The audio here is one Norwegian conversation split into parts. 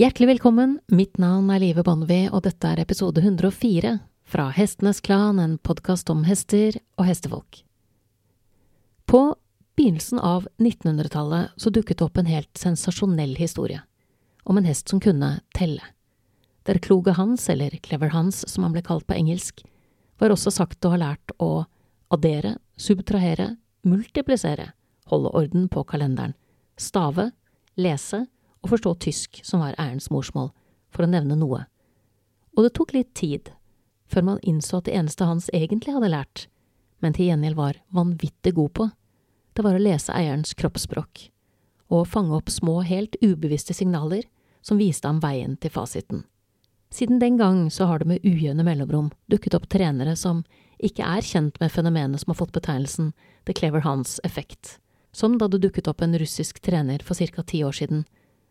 Hjertelig velkommen, mitt navn er Live Bonnevie, og dette er episode 104 fra Hestenes Klan, en podkast om hester og hestefolk. På begynnelsen av 1900-tallet så dukket det opp en helt sensasjonell historie om en hest som kunne telle. Der kloge Hans, eller Clever Hans som han ble kalt på engelsk, var også sagt å ha lært å addere, subtrahere, multiplisere, holde orden på kalenderen, stave, lese og forstå tysk, som var ærens morsmål, for å nevne noe. Og det tok litt tid før man innså at det eneste Hans egentlig hadde lært, men til gjengjeld var vanvittig god på, det var å lese eierens kroppsspråk og fange opp små, helt ubevisste signaler som viste ham veien til fasiten. Siden den gang så har det med ujevne mellomrom dukket opp trenere som ikke er kjent med fenomenet som har fått betegnelsen The Clever Hans-effekt, som da det dukket opp en russisk trener for ca. ti år siden,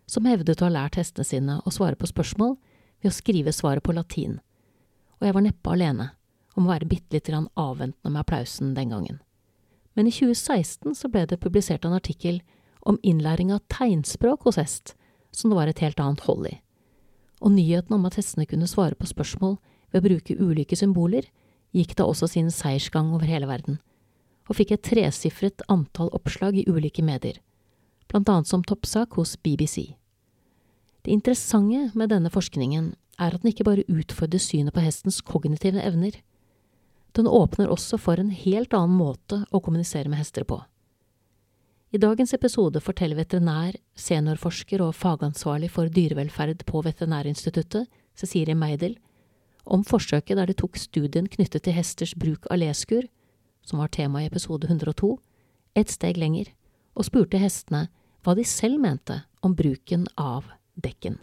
som hevdet å ha lært hestene sine å svare på spørsmål ved å skrive svaret på latin, og jeg var neppe alene om å være bitte lite grann avventende med applausen den gangen. Men i 2016 så ble det publisert en artikkel om innlæring av tegnspråk hos hest, som det var et helt annet hold i. Og nyheten om at hestene kunne svare på spørsmål ved å bruke ulike symboler, gikk da også sin seiersgang over hele verden, og fikk et tresifret antall oppslag i ulike medier, blant annet som toppsak hos BBC. Det interessante med denne forskningen er at den ikke bare utfordrer synet på hestens kognitive evner, den åpner også for en helt annen måte å kommunisere med hester på. I dagens episode forteller veterinær, seniorforsker og fagansvarlig for dyrevelferd på Veterinærinstituttet, Cecilie Meidel, om forsøket der de tok studien knyttet til hesters bruk av leskur, som var tema i episode 102, et steg lenger, og spurte hestene hva de selv mente om bruken av dekken.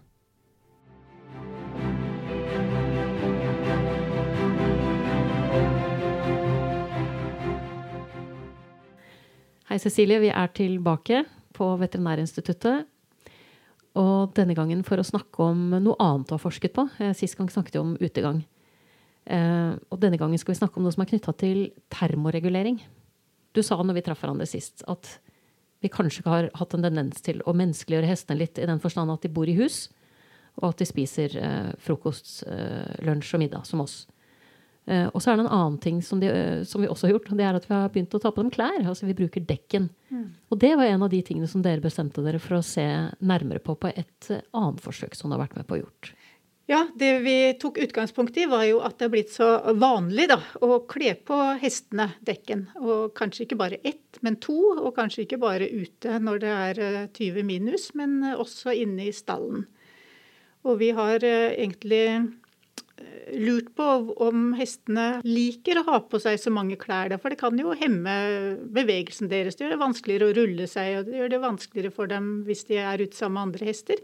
Hei, Cecilie. Vi er tilbake på Veterinærinstituttet. Og denne gangen for å snakke om noe annet du har forsket på. Eh, sist gang snakket vi om utegang. Eh, og denne gangen skal vi snakke om noe som er knytta til termoregulering. Du sa når vi traff hverandre sist, at vi kanskje ikke har hatt en tendens til å menneskeliggjøre hestene litt i den forstand at de bor i hus, og at de spiser eh, frokost, lunsj og middag som oss. Eh, og så er det en annen ting som, de, uh, som, vi også har gjort. og det er at Vi har begynt å ta på dem klær. altså Vi bruker dekken. Mm. Og det var en av de tingene som dere bestemte dere for å se nærmere på på et uh, annet forsøk som du har vært med på å gjort. Ja, det vi tok utgangspunkt i, var jo at det er blitt så vanlig da, å kle på hestene dekken. Og kanskje ikke bare ett, men to. Og kanskje ikke bare ute når det er 20 minus, men også inne i stallen. Og vi har egentlig lurt på om hestene liker å ha på seg så mange klær. For det kan jo hemme bevegelsen deres. Det gjør det vanskeligere å rulle seg, og det gjør det vanskeligere for dem hvis de er ute sammen med andre hester.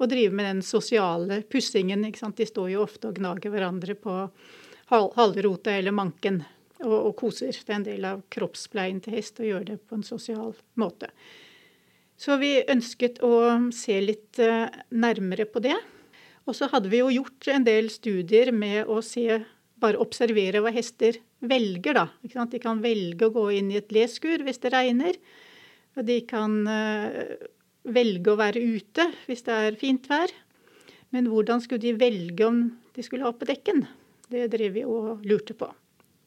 Å drive med den sosiale pussingen. De står jo ofte og gnager hverandre på halvrota eller manken og, og, koser. Det er en del av kroppspleien til hest å gjøre det på en sosial måte. Så vi ønsket å se litt eh, nærmere på det. Og så hadde vi jo gjort en del studier med å se, bare observere hva hester velger, da. De kan velge å gå inn i et leskur hvis det regner. Og de kan uh, velge å være ute hvis det er fint vær. Men hvordan skulle de velge om de skulle ha på dekken? Det drev vi og lurte på.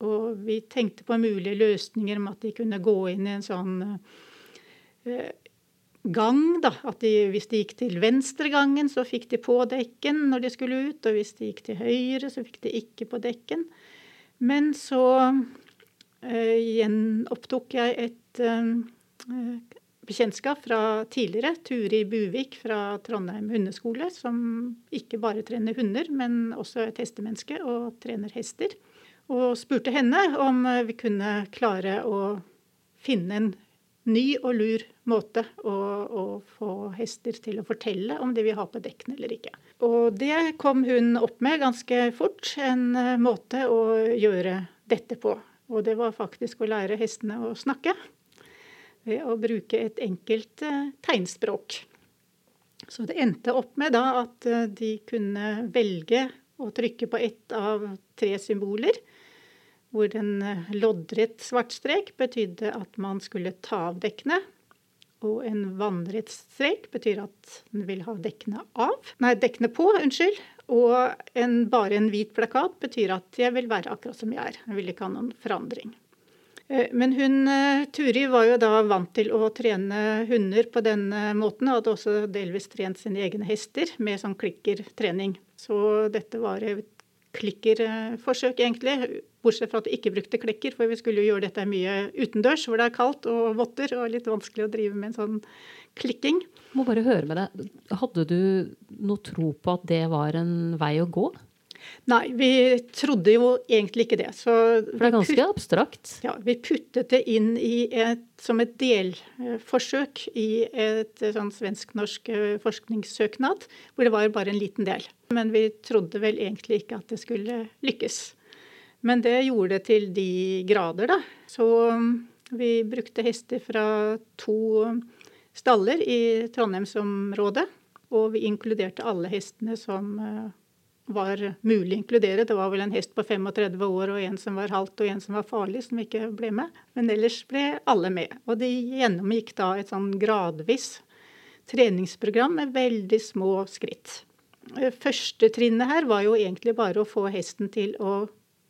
Og vi tenkte på mulige løsninger om at de kunne gå inn i en sånn eh, gang. da, at de, Hvis de gikk til venstregangen, så fikk de på dekken når de skulle ut. Og hvis de gikk til høyre, så fikk de ikke på dekken. Men så eh, gjenopptok jeg et eh, bekjentskap fra tidligere. Turi Buvik fra Trondheim hundeskole, som ikke bare trener hunder, men også et hestemenneske og trener hester. Og spurte henne om vi kunne klare å finne en ny og lur måte å, å, få hester til å fortelle om det vi har på dekkene eller ikke. Og det kom hun opp med ganske fort, en eh, måte å gjøre dette på. Og det var faktisk å lære hestene å snakke ved å bruke et enkelt eh, tegnspråk. Så det endte opp med da at eh, de kunne velge å trykke på ett av tre symboler hvor en loddrett svart strek betydde at man skulle ta av dekkene. Og en vannrett strek betyr at den vil ha dekkene av. Nei, dekkene på, unnskyld. Og en, bare en hvit plakat betyr at jeg vil være akkurat som jeg er. Jeg vil ikke ha noen forandring. Eh, men hun, eh, Turi var jo da vant til å trene hunder på denne måten. Og hadde også delvis trent sine egne hester med sånn klikkertrening. Så dette var et klikkerforsøk, egentlig. Bortsett fra at vi ikke brukte klekker, for vi skulle jo gjøre dette mye utendørs hvor det er kaldt og votter og litt vanskelig å drive med en sånn klikking. Må bare høre med deg. Hadde du noe tro på at det var en vei å gå? Nei, vi trodde jo egentlig ikke det. Så For det er ganske abstrakt? Ja, vi puttet det inn et, som et delforsøk i et sånn svensk-norsk eh, forskningssøknad, hvor det var bare en liten del. Men vi trodde vel egentlig ikke at det skulle lykkes. Men det gjorde det til de grader, da. Så um, vi brukte hester fra to staller i Trondheimsområdet. Og vi inkluderte alle hestene som eh, var mulig å inkludere. Det var vel en hest på 35 år og en som var halvt og en som var farlig, som ikke ble med. Men ellers ble alle med. Og de gjennomgikk da et sånn gradvis treningsprogram med veldig små skritt. Første trinnet her var jo egentlig bare å få hesten til å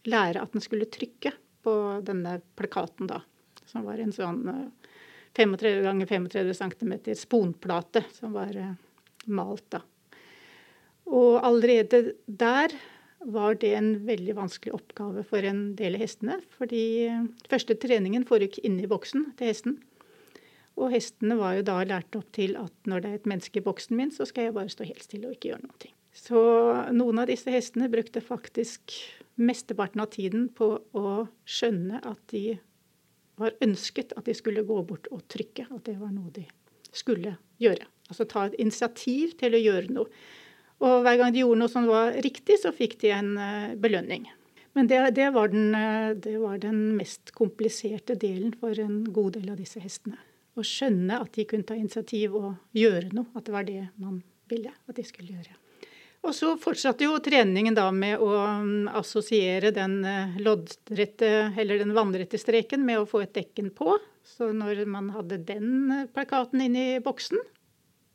lære at den skulle trykke på denne plakaten, da. Som var en sånn 35 ganger 35 cm sponplate som var eh, malt, da. Og allerede der var det en veldig vanskelig oppgave for en del av hestene. Fordi eh, første treningen foregikk inni boksen til hesten. Og hestene var jo da lært opp til at når det er et menneske i boksen min, så skal jeg bare stå helt stille og ikke gjøre noe. Så noen av disse hestene brukte faktisk mesteparten av tiden på å skjønne at de var ønsket at de skulle gå bort og trykke. At det var noe de skulle gjøre. Altså ta et initiativ til å gjøre noe. Og hver gang de gjorde noe som var riktig, så fikk de en uh, belønning. Men det, det, var den, uh, det, var den, mest kompliserte delen for en god del av disse hestene. Å skjønne at de kunne ta initiativ og gjøre noe. At det var det man ville at de skulle gjøre. Og så fortsatte jo treningen da med å um, assosiere den uh, loddrette, eller den vannrette streken med å få et dekken på. Så når man hadde den plakaten inni boksen,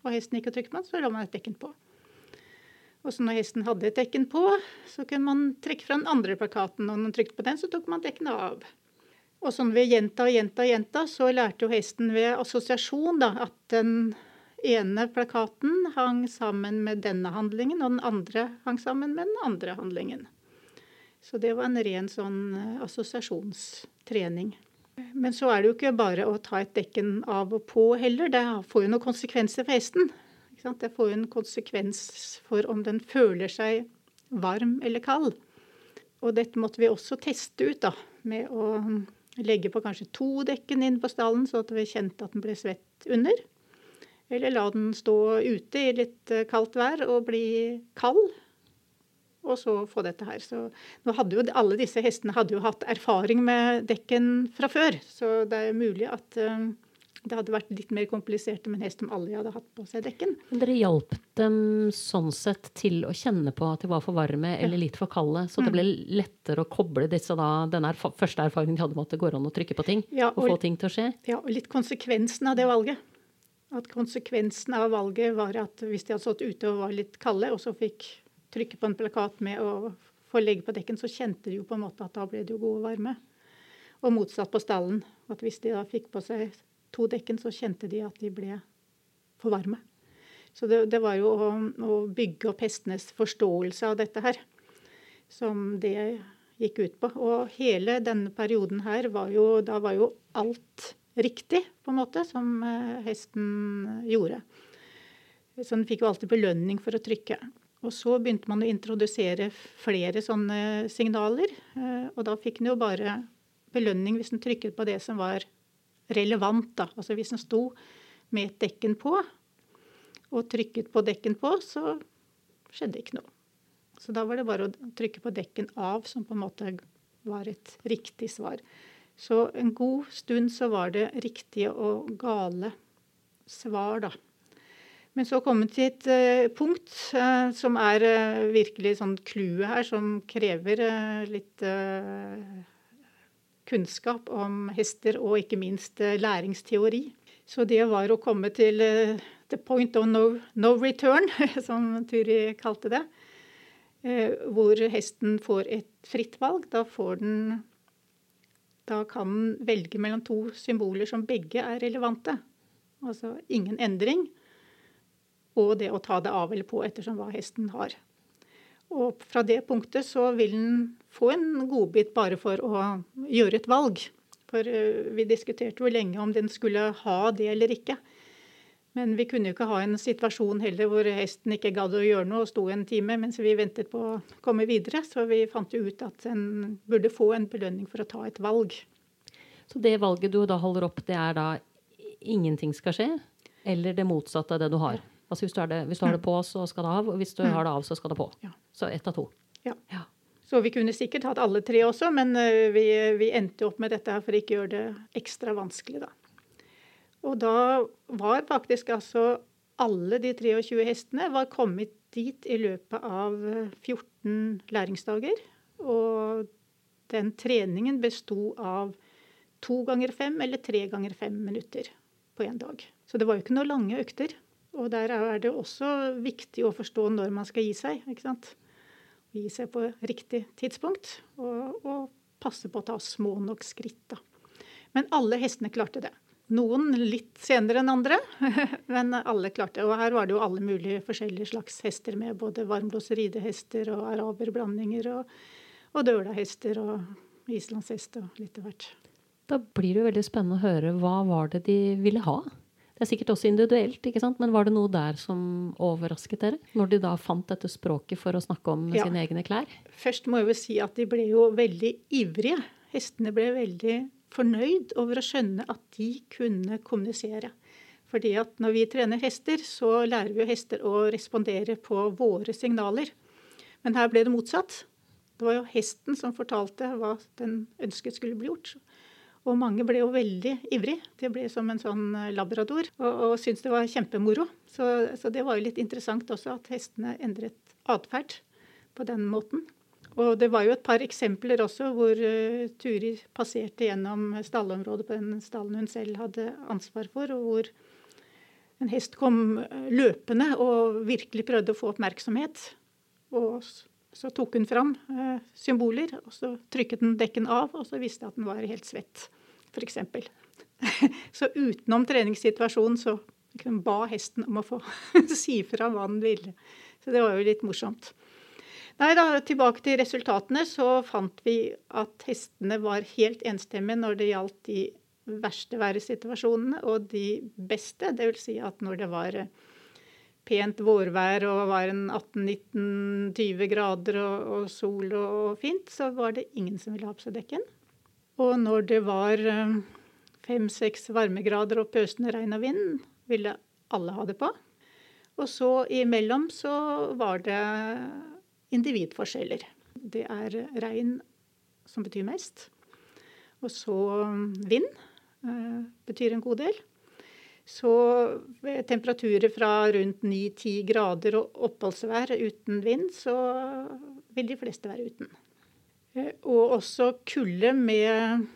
og hesten gikk og trykket på den, så la man et dekken på. Og så når hesten hadde et dekken på, så kunne man trekke fra den andre plakaten. Og når man trykte på den, så tok man dekkene av. Og sånn ved gjenta og gjenta og gjenta, så lærte jo hesten ved assosiasjon da, at den ene plakaten hang sammen med denne handlingen, og den andre hang sammen med den andre handlingen. Så det var en ren sånn eh, assosiasjonstrening. Men så er det jo ikke bare å ta et dekken av og på heller. Det får jo noen konsekvenser for hesten. Det får jo en konsekvens for om den føler seg varm eller kald. Og dette måtte vi også teste ut da, med å legge på kanskje to dekken inn på stallen, så at vi kjente at den ble svett under. Eller la den stå ute i litt eh, kaldt vær og bli kald. Og så få dette her. Så nå hadde jo alle disse hestene hadde jo hatt erfaring med dekken fra før. Så det er mulig at uh, det hadde vært litt mer komplisert med en hest om alle hadde hatt på seg dekken. Men dere hjalp dem sånn sett til å kjenne på at de var for varme eller litt for kalde, så det mm. ble lettere å koble disse da, denne erf første erfaringen de hadde med at det går an å trykke på ting ja, og, og, få ting til å skje? Ja, og litt konsekvensen av det valget. At konsekvensen av valget var at hvis de hadde stått ute og var litt kalde, og så fikk trykke på en plakat med å få legge på dekken, så kjente de jo på en måte at da ble det jo god varme. Og motsatt på stallen. At hvis de da fikk på seg to dekken, så kjente de at de ble for varme. Så det, det var jo å, å, bygge opp hestenes forståelse av dette her som det gikk ut på. Og hele denne perioden her var jo Da var jo alt riktig, på en måte, som eh, hesten gjorde. Så den fikk jo alltid belønning for å trykke. Og så begynte man å introdusere flere sånne signaler. Eh, og da fikk den jo bare belønning hvis den trykket på det som var relevant. Da. Altså hvis den sto med et dekken på og trykket på dekken på, så skjedde ikke noe. Så da var det bare å trykke på dekken av som på en måte var et riktig svar. Så en god stund så var det riktige og gale svar, da. Men så kom vi til et uh, punkt uh, som er uh, virkelig sånn clouet her, som krever litt kunnskap om hester og ikke minst eh, læringsteori. Så det var å komme til uh, the point of no, no return, som Turi kalte det. Uh, hvor hesten får et fritt valg. Da får den Da kan den velge mellom to symboler som begge er relevante. Altså ingen endring, og det å ta det av eller på ettersom hva hesten har. Og fra det punktet så vil den få en godbit bare for å gjøre et valg. For eh, vi diskuterte jo lenge om den skulle ha det eller ikke. Men vi kunne jo ikke ha en situasjon heller hvor hesten ikke gadd å gjøre noe og sto en time mens vi ventet på å komme videre. Så vi fant jo ut at den burde få en belønning for å ta et valg. Så det valget du da holder opp, det er da ingenting skal skje? Eller det motsatte av det du har? Altså hvis du, det, hvis du har det på, så skal det av. Og hvis du mm. har det av, så skal det på. Så ett av to. Ja. ja. Så vi kunne sikkert hatt alle tre også, men eh, vi, vi endte opp med dette her for ikke å gjøre det ekstra vanskelig, da. Og da var faktisk altså alle de 23 hestene var kommet dit i løpet av 14 læringsdager. Og den treningen besto av to ganger fem eller tre ganger fem minutter på én dag. Så det var jo ikke noen lange økter. Og der er det også viktig å forstå når man skal gi seg. ikke sant? Gi seg på riktig tidspunkt, og, og passe på å ta små nok skritt. da. Men alle hestene klarte det. Noen litt senere enn andre, men alle klarte det. Og her var det jo alle mulige forskjellige slags hester med. Både varmblås ridehester og araberblandinger og, og dølahester og islandshest og litt av hvert. Da blir det jo veldig spennende å høre hva var det de ville ha? Det er sikkert også individuelt, ikke sant? men var det noe der som overrasket dere? Når de da fant dette språket for å snakke om ja. sine egne klær? Først må jeg jo si at de ble jo veldig ivrige. Hestene ble veldig fornøyd over å skjønne at de kunne kommunisere. Fordi at når vi trener hester, så lærer vi jo hester å respondere på våre signaler. Men her ble det motsatt. Det var jo hesten som fortalte hva den ønsket skulle bli gjort. Og mange ble jo veldig ivrig. Det ble som en sånn eh, labrador og, og syntes det var kjempemoro. Så, så, det var jo litt interessant også at hestene endret atferd på den måten. Og det var jo et par eksempler også hvor uh, Turi passerte gjennom stallområdet på den stallen hun selv hadde ansvar for, og hvor en hest kom eh, løpende og virkelig prøvde å få oppmerksomhet. Og så tok hun fram uh, symboler, og så trykket den dekken av, og så visste at den var helt svett f.eks. Så utenom treningssituasjonen så ba hesten om å få si fra hva den ville. Så det var jo litt morsomt. Nei da, Tilbake til resultatene, så fant vi at hestene var helt enstemmige når det gjaldt de verste væresituasjonene og de beste. Dvs. Si at når det var pent vårvær og var en 18-19-20 grader og, og sol og, fint, så var det ingen som ville ha på seg dekken. Og når det var eh, fem-seks varmegrader og pøsende regn og vind, ville alle ha det på. Og så imellom så var det individforskjeller. Det er regn som betyr mest. Og så vind eh, betyr en god del. Så ved temperaturer fra rundt 9-10 grader og oppholdsvær uten vind, så vil de fleste være uten. Eh, og også kulde med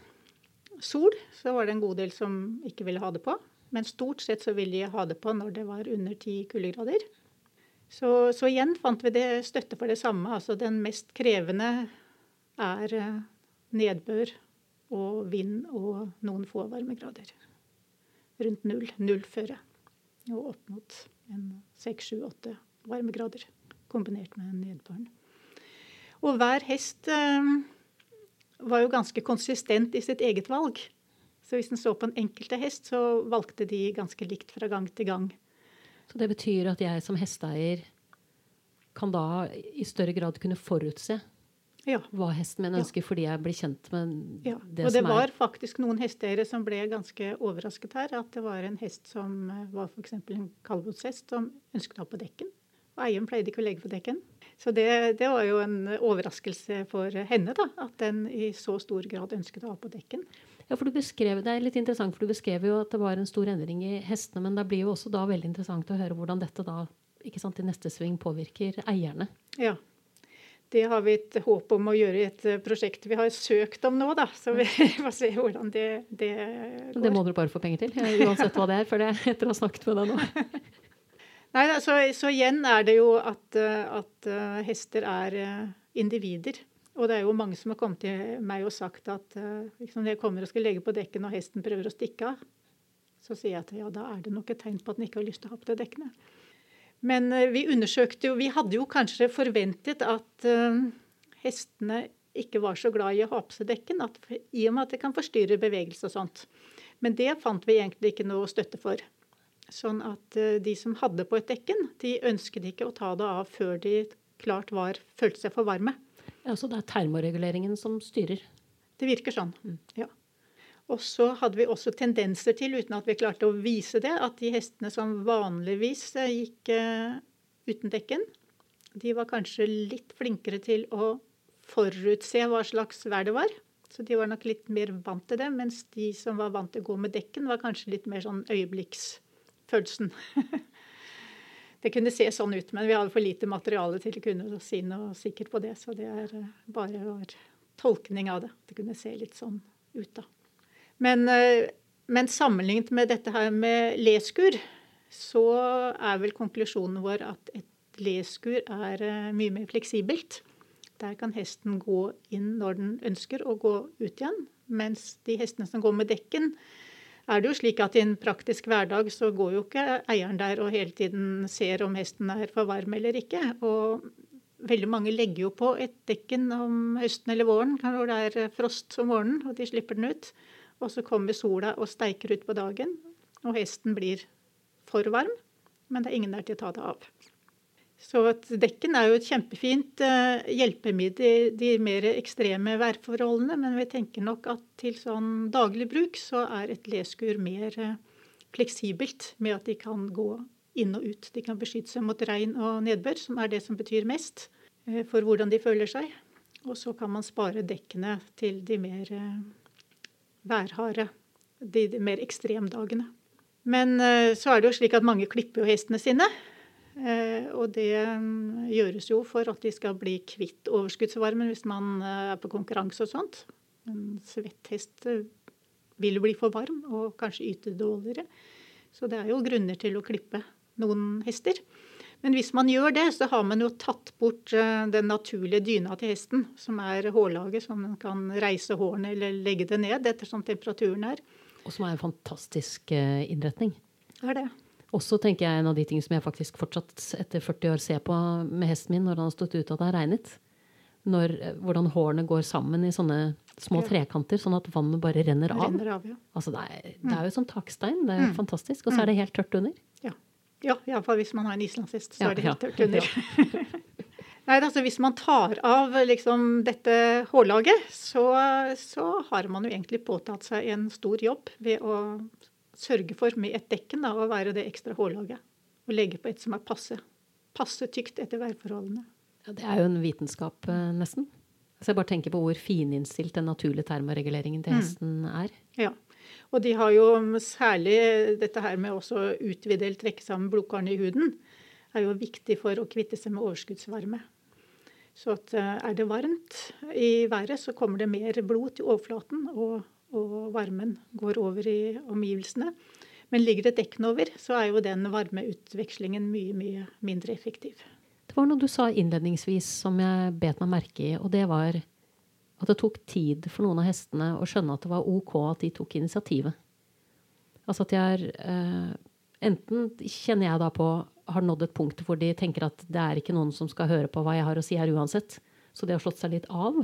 sol, så var det en god del som ikke ville ha det på. Men stort sett så ville de ha det på når det var under ti kuldegrader. Så, så, igjen fant vi det støtte for det samme. Altså den mest krevende er eh, nedbør og vind og noen få varmegrader. Rundt null. Null føre. Og opp mot seks, sju, åtte varmegrader kombinert med nedbøren. Og hver hest eh, var jo ganske konsistent i sitt eget valg. Så hvis en så på en enkelte hest, så valgte de ganske likt fra gang til gang. Så det betyr at jeg som hesteeier kan da i større grad kunne forutse ja. hva hesten min ønsker, ja. fordi jeg blir kjent med ja. det som er Og det var faktisk noen hesteeiere som ble ganske overrasket her. At det var en hest som eh, var f.eks. en kaldblodshest som ønsket å ha på dekken. Og eieren pleide ikke å legge på dekken. Så det, det, var jo en overraskelse for henne, da, at den i så stor grad ønsket å ha på dekken. Ja, for du beskrev, Det er litt interessant, for du beskrev jo at det var en stor endring i hestene. Men det blir jo også da veldig interessant å høre hvordan dette da ikke sant, i neste sving påvirker eierne. Ja. Det har vi et håp om å gjøre i et prosjekt vi har søkt om nå, da. Så vi får se hvordan det, det går. Det må dere bare få penger til, uansett hva det er, for det etter å ha snakket med deg nå. Nei, så, så, igjen er det jo at, at hester er individer. Og det er jo mange som har kommet til meg og sagt at liksom, når jeg kommer og skal legge på dekken og hesten prøver å stikke av, så sier jeg at ja, da er det nok et tegn på at den ikke har lyst til å ha på det dekkene. Men vi undersøkte jo Vi hadde jo kanskje forventet at hestene ikke var så glad i å ha på seg dekken, i og med at det kan forstyrre bevegelse og sånt. Men det fant vi egentlig ikke noe støtte for. Sånn at uh, de som hadde på et dekken, de ønsket ikke å ta det av før de klart var, følte seg for varme. Ja, Så det er termoreguleringen som styrer? Det virker sånn, mm. ja. Og så hadde vi også tendenser til, uten at vi klarte å vise det, at de hestene som vanligvis eh, gikk uh, uten dekken, de var kanskje litt flinkere til å forutse hva slags vær det var. Så de var nok litt mer vant til det, mens de som var vant til å gå med dekken, var kanskje litt mer sånn øyeblikksfølelsen. det kunne se sånn ut, men vi hadde for lite materiale til å kunne si noe sikkert på det. Så det er eh, bare vår tolkning av det. Det kunne se litt sånn ut, da. Men, eh, men, sammenlignet med dette her med leskur, så er vel konklusjonen vår at et leskur er eh, mye mer fleksibelt. Der kan hesten gå inn når den ønsker å gå ut igjen. Mens de hestene som går med dekken, er det jo slik at i en praktisk hverdag så går jo ikke eieren der og hele tiden ser om hesten er for varm eller ikke. Og veldig mange legger jo på et dekken om høsten eller våren når det er frost om morgenen og de slipper den ut. Og så kommer sola og steiker ut på dagen, og hesten blir for varm, men det er ingen der til å ta det av. Så dekken er jo et kjempefint uh, hjelpemiddel i de mer ekstreme værforholdene, men vi tenker nok at til sånn daglig bruk så er et leskur mer uh, fleksibelt med at de kan gå inn og ut. De kan beskytte seg mot regn og nedbør, som er det som betyr mest uh, for hvordan de føler seg. Og så kan man spare dekkene til de mer værharde, de, mer mer ekstremdagene. Men eh, så er det jo slik at mange klipper jo hestene sine. Eh, og det mm, gjøres jo for at de skal bli kvitt overskuddsvarmen hvis man eh, er på konkurranse og sånt. En svett hest vil bli for varm og kanskje yte dårligere. Så det er jo grunner til å klippe noen hester. Men hvis man gjør det, så har man jo tatt bort eh, den naturlige dyna til hesten, som er hårlaget, som den kan reise hårene eller legge det ned ettersom temperaturen er. Og som er en fantastisk eh, innretning. Det er det. Også tenker jeg en av de tingene som jeg faktisk fortsatt etter 40 år ser på med hesten min når han har stått ute og det har regnet. Når, eh, hvordan hårene går sammen i sånne små trekanter, sånn at vannet bare renner av. Renner av ja. altså det, er, det er jo som takstein. Det er mm. fantastisk. Og så er det helt tørt under. Ja. Ja, iallfall hvis man har en islandshest, så ja, er det helt tørt under. Nei, altså Hvis man tar av liksom, dette hårlaget, så, så, har man jo egentlig påtatt seg en stor jobb ved å sørge for med et dekken da, å være det ekstra hårlaget. Og legge på et som er passe, passe tykt etter værforholdene. Ja, Det er jo en vitenskap, eh, nesten. Så jeg bare tenker på hvor fininnstilt den naturlige termoreguleringen til mm. hesten er. Ja, og de har jo særlig dette her med også utvide eller trekke sammen blodkarene i huden. er jo viktig for å kvitte seg med overskuddsvarme. Så at eh, er det varmt i været, så kommer det mer blod til overflaten, og, og varmen går over i omgivelsene. Men ligger det dekken over, så er jo den varmeutvekslingen mye, mye mindre effektiv. Det var noe du sa innledningsvis som jeg bet meg merke i, og det var at det tok tid for noen av hestene å skjønne at det var OK at de tok initiativet. Altså at de er eh, Enten kjenner jeg da på har nådd et punkt hvor de tenker at det er ikke noen som skal høre på hva jeg har å si her uansett, så de har slått seg litt av.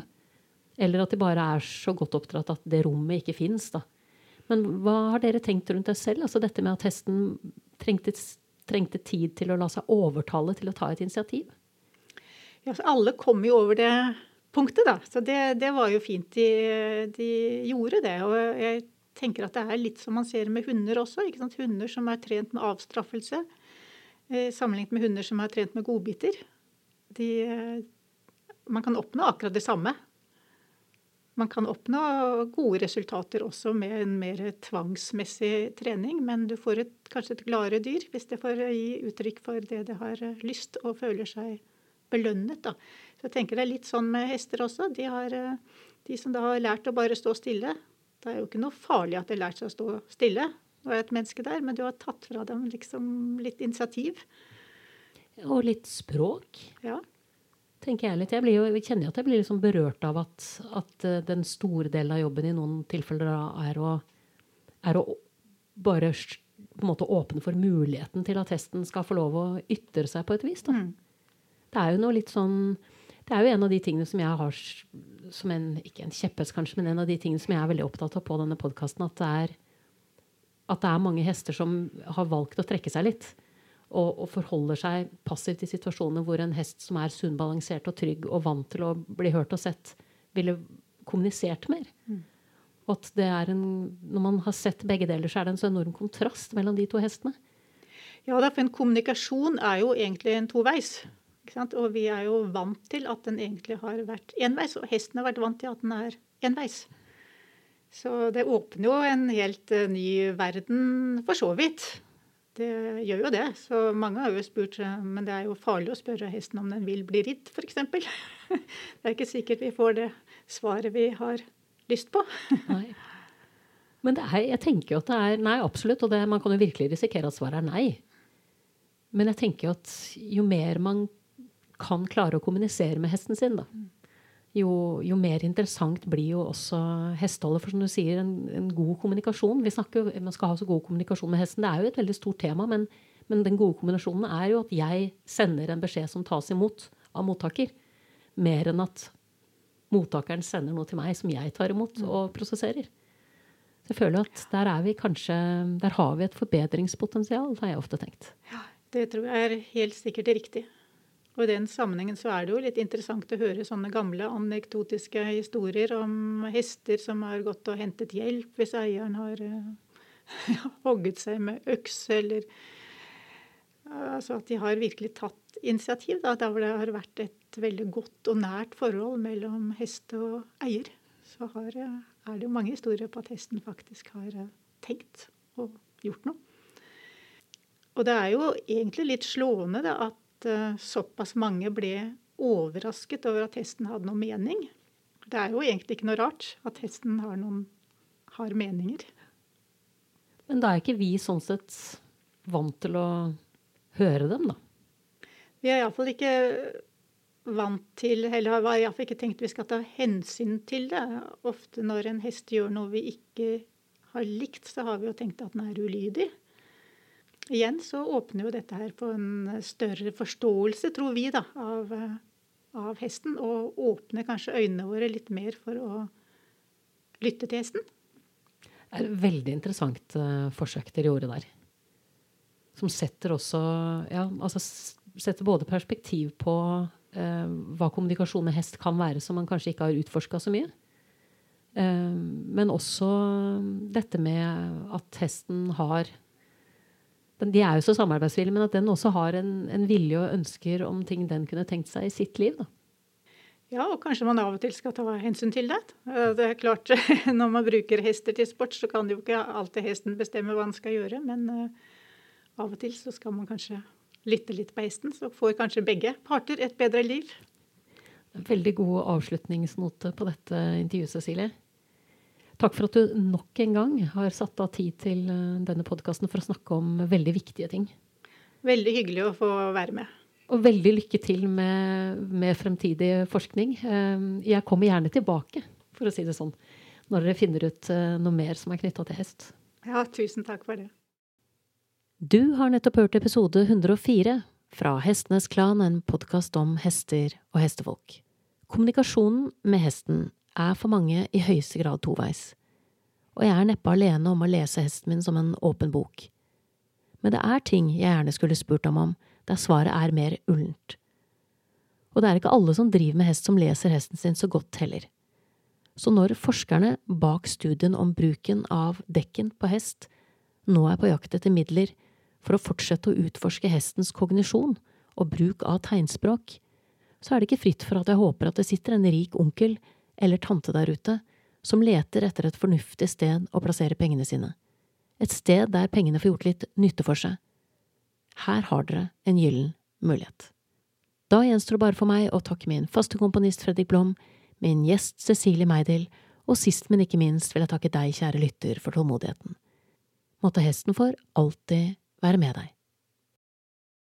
Eller at de bare er så godt oppdratt at det rommet ikke fins. Men hva har dere tenkt rundt det selv? Altså dette med at hesten trengte, trengte tid til å la seg overtale til å ta et initiativ? Ja, alle kom jo over det punktet, da. Så det, det var jo fint de, de, gjorde det. Og jeg tenker at det er litt som man ser med hunder også. Hunder som er trent med avstraffelse, eh, sammenlignet med hunder som er trent med godbiter. De, man kan oppnå akkurat det samme. Man kan oppnå gode resultater også med en mer tvangsmessig trening, men du får et, kanskje et gladere dyr hvis det får gi uttrykk for det det har lyst og føler seg belønnet. Da. Så jeg tenker det er litt sånn med hester også. De, har, eh, de som da har lært å bare stå stille. Det er jo ikke noe farlig at de har lært seg å stå stille. Nå er et menneske der, men du har tatt fra dem liksom litt initiativ. Og litt språk. Ja. Tenker Jeg litt. Jeg, jo, jeg kjenner jo at jeg blir liksom berørt av at, at, eh, den store delen av jobben i noen tilfeller er å, er å bare på en måte åpne for muligheten til at hesten skal få lov å ytre seg på et vis. Mm. Det er jo noe litt sånn Det er jo en av de tingene som jeg har som en Ikke en kjepphest, kanskje, men en av de tingene som jeg er veldig opptatt av på denne podkasten, at at det er mange hester som har valgt å trekke seg litt. Og, og, forholder seg passivt i situasjoner hvor en hest som er sunnbalansert og trygg og vant til å bli hørt og sett, ville kommunisert mer. Mm. At det er en, når man har sett begge deler, så er det en så enorm kontrast mellom de to hestene. Ja, for en kommunikasjon er jo egentlig en toveis. Og vi er jo vant til at den egentlig har vært enveis, og hesten har vært vant til at den er enveis. Så det åpner jo en helt eh, ny verden, for så vidt. Det gjør jo det. Så mange har jo spurt Men det er jo farlig å spørre hesten om den vil bli ridd, f.eks. Det er ikke sikkert vi får det svaret vi har lyst på. Nei. Men er, jeg tenker jo at det er Nei, absolutt. Og det, man kan jo virkelig risikere at svaret er nei. Men jeg tenker jo at jo mer man kan klare å kommunisere med hesten sin, da, jo, jo, mer interessant blir jo også hesteholdet. For som du sier, en, en god kommunikasjon. Vi snakker, Man skal ha så god kommunikasjon med hesten. Det er jo et veldig stort tema, men, men, den gode kommunikasjonen er jo at jeg sender en beskjed som tas imot av mottaker, mer enn at mottakeren sender noe til meg som jeg tar imot mm. og prosesserer. Så jeg føler at der er vi kanskje Der har vi et forbedringspotensial, har jeg ofte tenkt. Ja, det tror jeg er helt sikkert riktig. Og I den sammenhengen så er det jo litt interessant å høre sånne gamle anekdotiske historier om hester som har gått og hentet hjelp hvis eieren har uh, hogget seg med øks, eller Altså at de har virkelig tatt initiativ, da, der hvor det har vært et veldig godt og nært forhold mellom hest og eier. Så har, uh, er det jo mange historier på at hesten faktisk har tenkt og gjort noe. Og det er jo egentlig litt slående da, at uh, såpass mange ble overrasket over at hesten hadde noen mening. Det er jo egentlig ikke noe rart at hesten har noen har meninger. Men da er ikke vi sånn sett vant til å høre dem, da? Vi er iallfall ikke vant til, eller har iallfall ikke tenkt vi skal ta hensyn til det. Ofte når en hest gjør noe vi ikke har likt, så har vi jo tenkt at den er ulydig. Igjen så åpner jo dette her på en større forståelse, tror vi, da, av, av hesten. Og åpner kanskje øynene våre litt mer for å lytte til hesten. Det er et veldig interessant uh, forsøk dere gjorde der. Som setter også ja, altså setter både perspektiv på eh, hva kommunikasjon med hest kan være, som man kanskje ikke har utforska så mye. Eh, men også dette med at hesten har de er jo så samarbeidsvillige, men at den også har en, en, vilje og ønsker om ting den kunne tenkt seg i sitt liv. da. Ja, og kanskje man av og til skal ta hensyn til det. Det er klart, Når man bruker hester til sport, så kan jo ikke alltid hesten bestemme hva den skal gjøre. Men uh, av og til så skal man kanskje lytte litt på hesten, så får kanskje begge parter et bedre liv. Veldig god avslutningsnote på dette intervjuet, Cecilie. Takk for at du nok en gang har satt av tid til eh, denne podkasten for å snakke om veldig viktige ting. Veldig hyggelig å få være med. Og veldig lykke til med, med fremtidig forskning. Eh, jeg kommer gjerne tilbake, for å si det sånn, når dere finner ut eh, noe mer som er knytta til hest. Ja, tusen takk for det. Du har nettopp hørt episode 104 fra Hestenes Klan, en podkast om hester og hestefolk. Kommunikasjonen med hesten er for mange i høyeste grad toveis, og jeg er neppe alene om å lese hesten min som en åpen bok. Men det er ting jeg gjerne skulle spurt ham om, der svaret er mer ullent. Og det er ikke alle som driver med hest som leser hesten sin så godt heller. Så når forskerne bak studien om bruken av dekken på hest nå er på jakt etter midler for å fortsette å utforske hestens kognisjon og bruk av tegnspråk, så er det ikke fritt for at jeg håper at det sitter en rik onkel eller tante der ute som leter etter et fornuftig sted å plassere pengene sine, et sted der pengene får gjort litt nytte for seg. Her har dere en gyllen mulighet. Da gjenstår det bare for meg å takke min faste komponist Fredrik Blom, min gjest Cecilie Meidel, og sist, men ikke minst vil jeg takke deg, kjære lytter, for tålmodigheten. Måtte hesten for alltid være med deg.